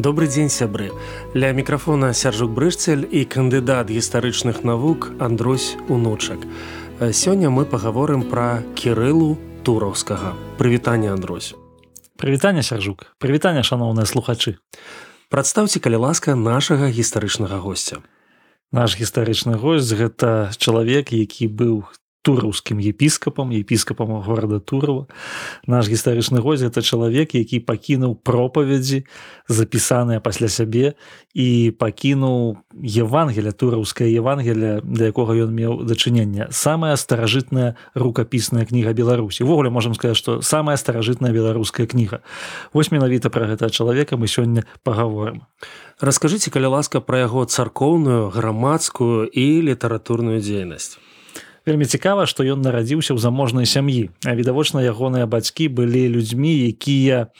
Добры дзень сябры. Ля мікрафона сяржук брышцель і кандыдат гістарычных навук Андрусь унучак. Сёння мы пагаворым пра кірылу тураўскага. Прывітанне Андрусь. Прывітанне сяржук. Прывітанне шаноўныя слухачы. Прадстаўце калі ласка нашага гістарычнага госця. Наш гістарычны госць гэта чалавек, які быў тураўскім епіскапам епіскапам горада турова наш гістарычны госць это чалавек які пакінуў пропаведзі запісаныя пасля сябе і пакінуў евангеля тураўская евангеля да якога ён меў дачынення самая старажытная рукапісная кніга беларусі. Увогуле можемм сказаць што самая старажытная беларуская кніга. Вось менавіта пра гэта чалавека мы сёння паговорым. Раскажыце калі ласка пра яго царкоўную грамадскую і літаратурную дзейнасць вельмі цікава што ён нарадзіўся ў заможнай сям'і. Відавочна ягоныя бацькі былі людзьмі якія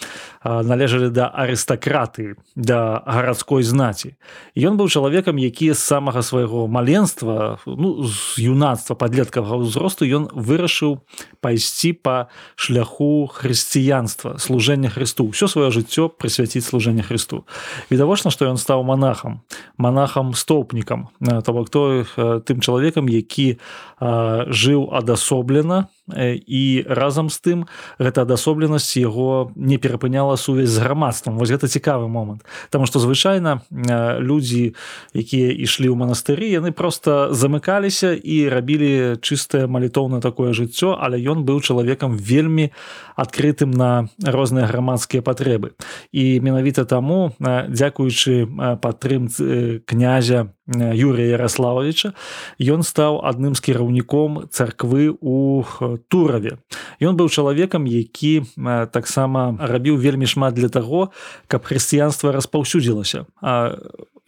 належалі да арыстакраты да гарадской знаці. Ён быў чалавекам які з самага свайго маленства ну з юнацтва падлеткага ўзросту ён вырашыў пайсці па шляху хрысціянства служэння Христу ўсё сваё жыццё прысвяціць служэння Христу відавочна што ён стаў монахам монахам стоўпнікам то бок той тым чалавекам які жыў адасоблена і разам з тым гэта адасобленасць яго не перапыняла сувязь з грамадствам. Вось гэта цікавы момант. Таму што звычайна людзі якія ішлі ў манастыры яны просто замыкаліся і рабілі чыстае малітоўна такое жыццё але ён быў чалавекам вельмі адкрытым на розныя грамадскія патрэбы. І менавіта таму дзякуючы падтрымцы князя Юрія Ярославовича. Ён стаў адным з кіраўніком царквы у тураве. Ён быў чалавекам які таксама рабіў вельмі шмат для таго каб хрысціянства распаўсюдзілася.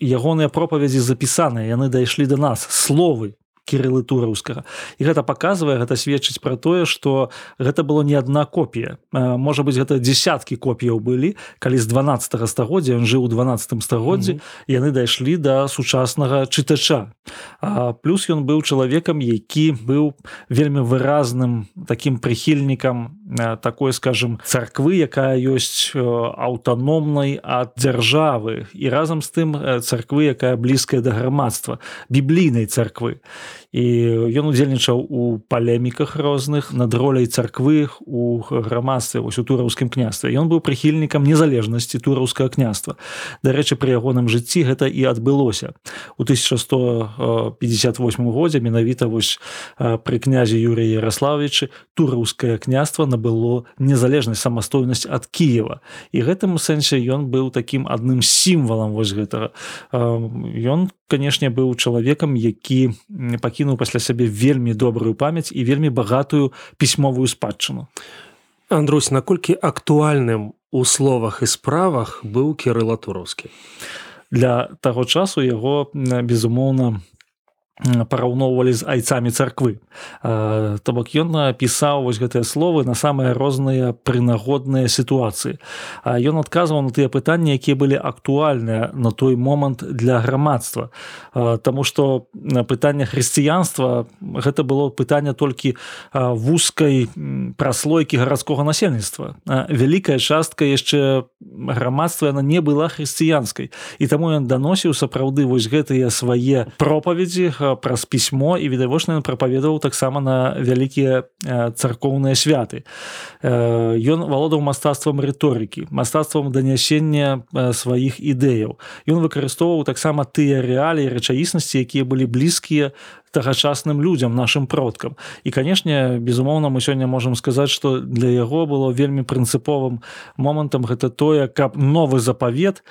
Ягоныя пропаведзі запісаныя яны дайшлі до нас словы кірылы тураўскага і гэта показывае гэта сведчыць пра тое что гэта было не адна копія. Можа быть гэта десяткі копіяў былі калі з 12 стагоддзя ён жыў у 12 стагоддзі mm -hmm. яны дайшлі до сучаснага чытача. А, плюс ён быў чалавекам які быў вельмі выразным таким прыхільнікам такой скажем царквы якая ёсць аўтаномнай ад дзяржавы. І разам з тым царквы якая блізкая да грамадства біблійнай царквы і ён удзельнічаў у палеміках розных над роляй царквы у грамадстве вось у тураўскім княстве. Ён быў прыхільнікам незалежнасці тураўскага княства. Дарэчы пры ягоным жыцці гэта і адбылося. У 1158 годзе менавіта вось пры князе юрыя ярославовичы тураўскае княства набыло незалежнасць самастойнасць ад Киева і гэтым сэнсе ён быў таким адным сімвалам вось гэтага. Ён канешне быў чалавекам які пакінуў пасля сябе вельмі добрую памяць і вельмі багатую пісьмовую спадчыну. Андрусь наколькі актуальным у словах і справах быў кірыла тураўскі для таго часу яго безумоўна параўноўвалі з айцамі царквы. То бок ён напісаў вось гэтыя словы на самыя розныя прынагодныя сітуацыі. Ён адказваў на тыя пытанні якія былі актуальныя на той момант для грамадства. Таму што пытанне хрысціянства гэта было пытанне толькі вузкай праслойкі гарадскога насельніцтва. Вялікая частка яшчэ грамадства яна не была хрысціянскай. І таму ён даносіў сапраўды вось гэтыя свае пропаведзі праз пісьмо і відавочна прапаведаваў таксама на вялікія царкоўныя святы. Ён валодаў мастацтвам рыторыкі, мастацтвам данясення сваіх ідэяў. Ён выкарыстоўваў таксама тыя рэаліі рэчаіснасці, якія былі блізкія тагачасным людзям нашим продкам. І канешне безумоўна мы сёння можемм сказаць что для яго было вельмі прынцыповым момантам гэта тое каб новы запавет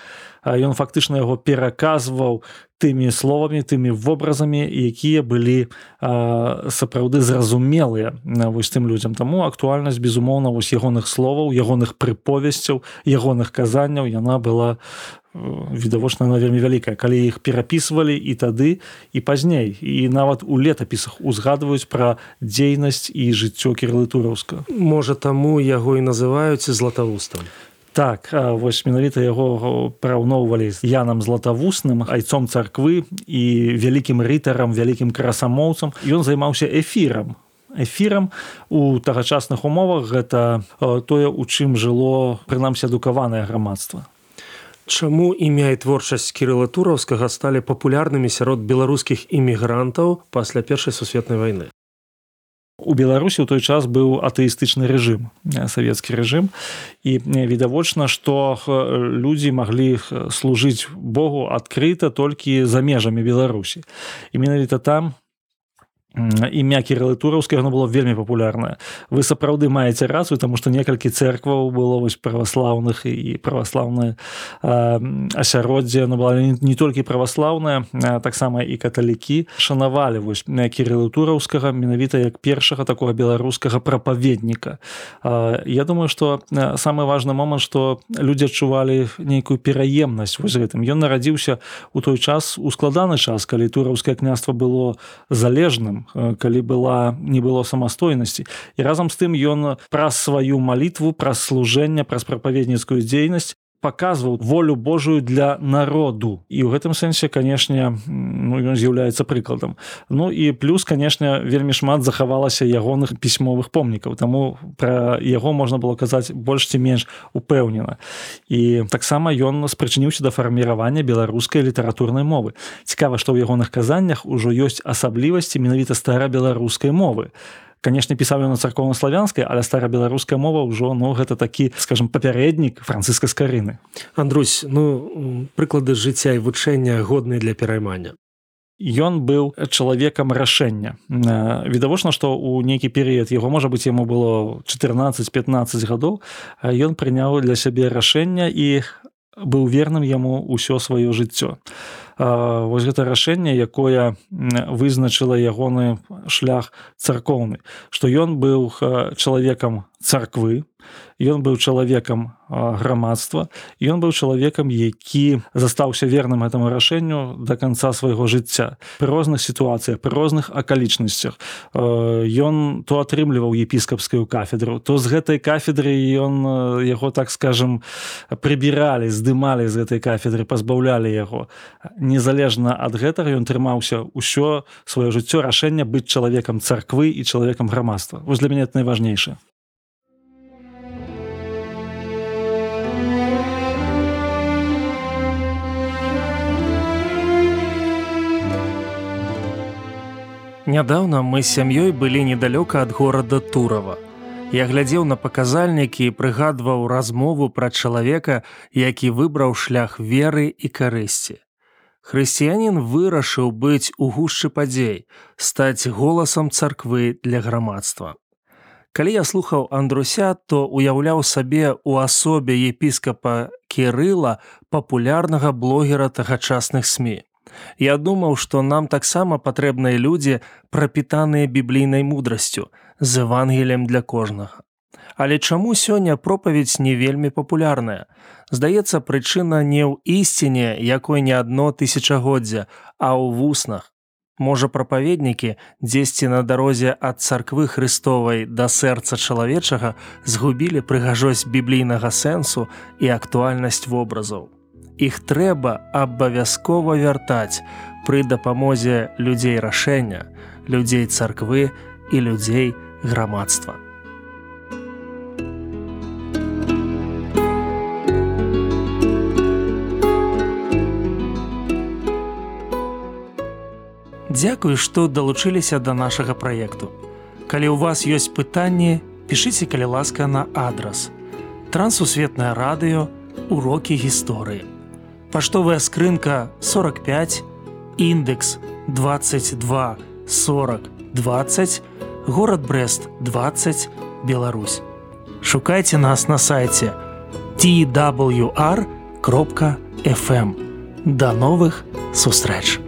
ён фактычна яго пераказваў тымі словамі тымі вобразамі якія былі сапраўды зразумелыя вось тым людзям. Таму актуальнасць безумоўна вось ягоных словаў ягоных прыповесцяў ягоных казанняў яна была відавочна на вельмі вялікая. Калі іх перапісвалі і тады і пазней. І нават у летапісах узгадваюць пра дзейнасць і жыццё кірлытураўска можа таму яго і называюць златавустам. Так вось менавіта яго параўноўвалі з янам златавусным айцом царквы і вялікім рытарам вялікім красамоўцам. Ён займаўся эфірам. Эфірам у тагачасных умовах гэта тое у чым жыло прынамсі адукаванае грамадства Чаму імя і творчасць кірыла тураўскага сталі папулярнымі сярод беларускіх імігрантаў пасля першай сусветнай вайны? У беларусі ў той час быў атэістычны рэжым савецкі рэжым. І відавочна што людзі маглі служыць Богу адкрыта толькі за межамі беларусі. І менавіта там імя кірылы тураўская оно было вельмі папулярнае вы сапраўды маеце рацыю тому что некалькі церкваў было вось праваслаўных і праваслаўнае асяроддзе но была не толькі праваслаўная таксама і каталікі. Шанавалі вось кірылы тураўскага менавіта як першага такого беларускага прапаведніка. Я думаю что самы важны момант что людзі адчувалі нейкую пераемнасць вось гэтым. Ён нарадзіўся у той час у складаны час калі тураўскае княства было залежным калі была не было самастойнасці і разам з тым ён праз сваю малітву праз служэнне праз прапаведніцкую дзейнасць показваў волю Божую для народу. І ў гэтым сэнсе канешне ну, ён з'яўляецца прыкладам. Ну і плюс канешне вельмі шмат захавалася ягоных пісьмовых помнікаў. Таму пра яго можна было казаць больш ці менш упэўнена. І таксама ён спрычыніўся да фарміравання беларускай літаратурнай мовы. Цікава што ў ягоных казаннях ужо ёсць асаблівасці менавіта стара беларускай мовы. а конечно пісаў на царкоўна-славянскай але стара-беларуская мова ўжо ну гэта такі скажем папярэднік францыска скарыны Андрусь ну прыклады жыцця і вучэння годныя для пераймання. Ён быў чалавекам рашэння. Відавочна што ў нейкі перыяд яго можа быць яму было 14-15 гадоў ён прыняў для сябе рашэння і быў верным яму ўсё сваё жыццё вось гэта рашэнне якое вызначыла ягоны шлях царкоўны што ён быў чалавекам царквы. Ён быў чалавекам грамадства. Ён быў чалавекам які застаўся верным этому рашэнню до конца свайго жыцця. При розных сітуацыях при розных акалічнасцях ён то атрымліваў епіскапскую кафедру то з гэтай кафедры ён яго так скажем прыбіралі здымалі з гэтай кафедры пазбаўлялі яго. Незалежна ад гэтага ён трымаўся ўсё сваё жыццё рашэння быць чалавекам царквы і чалавекам грамадства. Вось для мяне это найважнейшае Нядаўна мы з сям'ёй былі недалёка ад горада Турава. Я глядзеў на паказальнікі і прыгадваў размову пра чалавека, які выбраў шлях веры і карысці. Хрысціянін вырашыў быць у гушчы падзей, стаць голасам царквы для грамадства. Калі я слухаў Андруся, то уяўляў сабе ў асобе епіскапа Кірыла папулярнага блогера тагачасных СМ. Я думаў, што нам таксама патрэбныя людзі, прапітаныя біблійнай мудрасцю з евангелем для кожнага. Але чаму сёння пропаведь не вельмі папулярная? Здаецца, прычына не ў ісціне, якой не адно тысячагоддзя, а ў вуснах. Можа, прапаведнікі дзесьці на дарозе ад царквы Христовай да сэрца чалавечага згубілі прыгажосць біблійнага сэнсу і актуальнасць вобразаў іх трэба абавязкова вяртаць пры дапамозе людзей рашэння, людзей царквы і людзей грамадства. Дзякуй, што далучыліся да нашага праекту. Калі ў вас ёсць пытанні, пішыце калі ласка на адрас. Трансусветнае радыё, урокі гісторыі паштовая скрынка 45 індекс 22 40 20 город брест 20 Беларусь. Шукайце нас на сайте twr кропка fm до новых сустрэч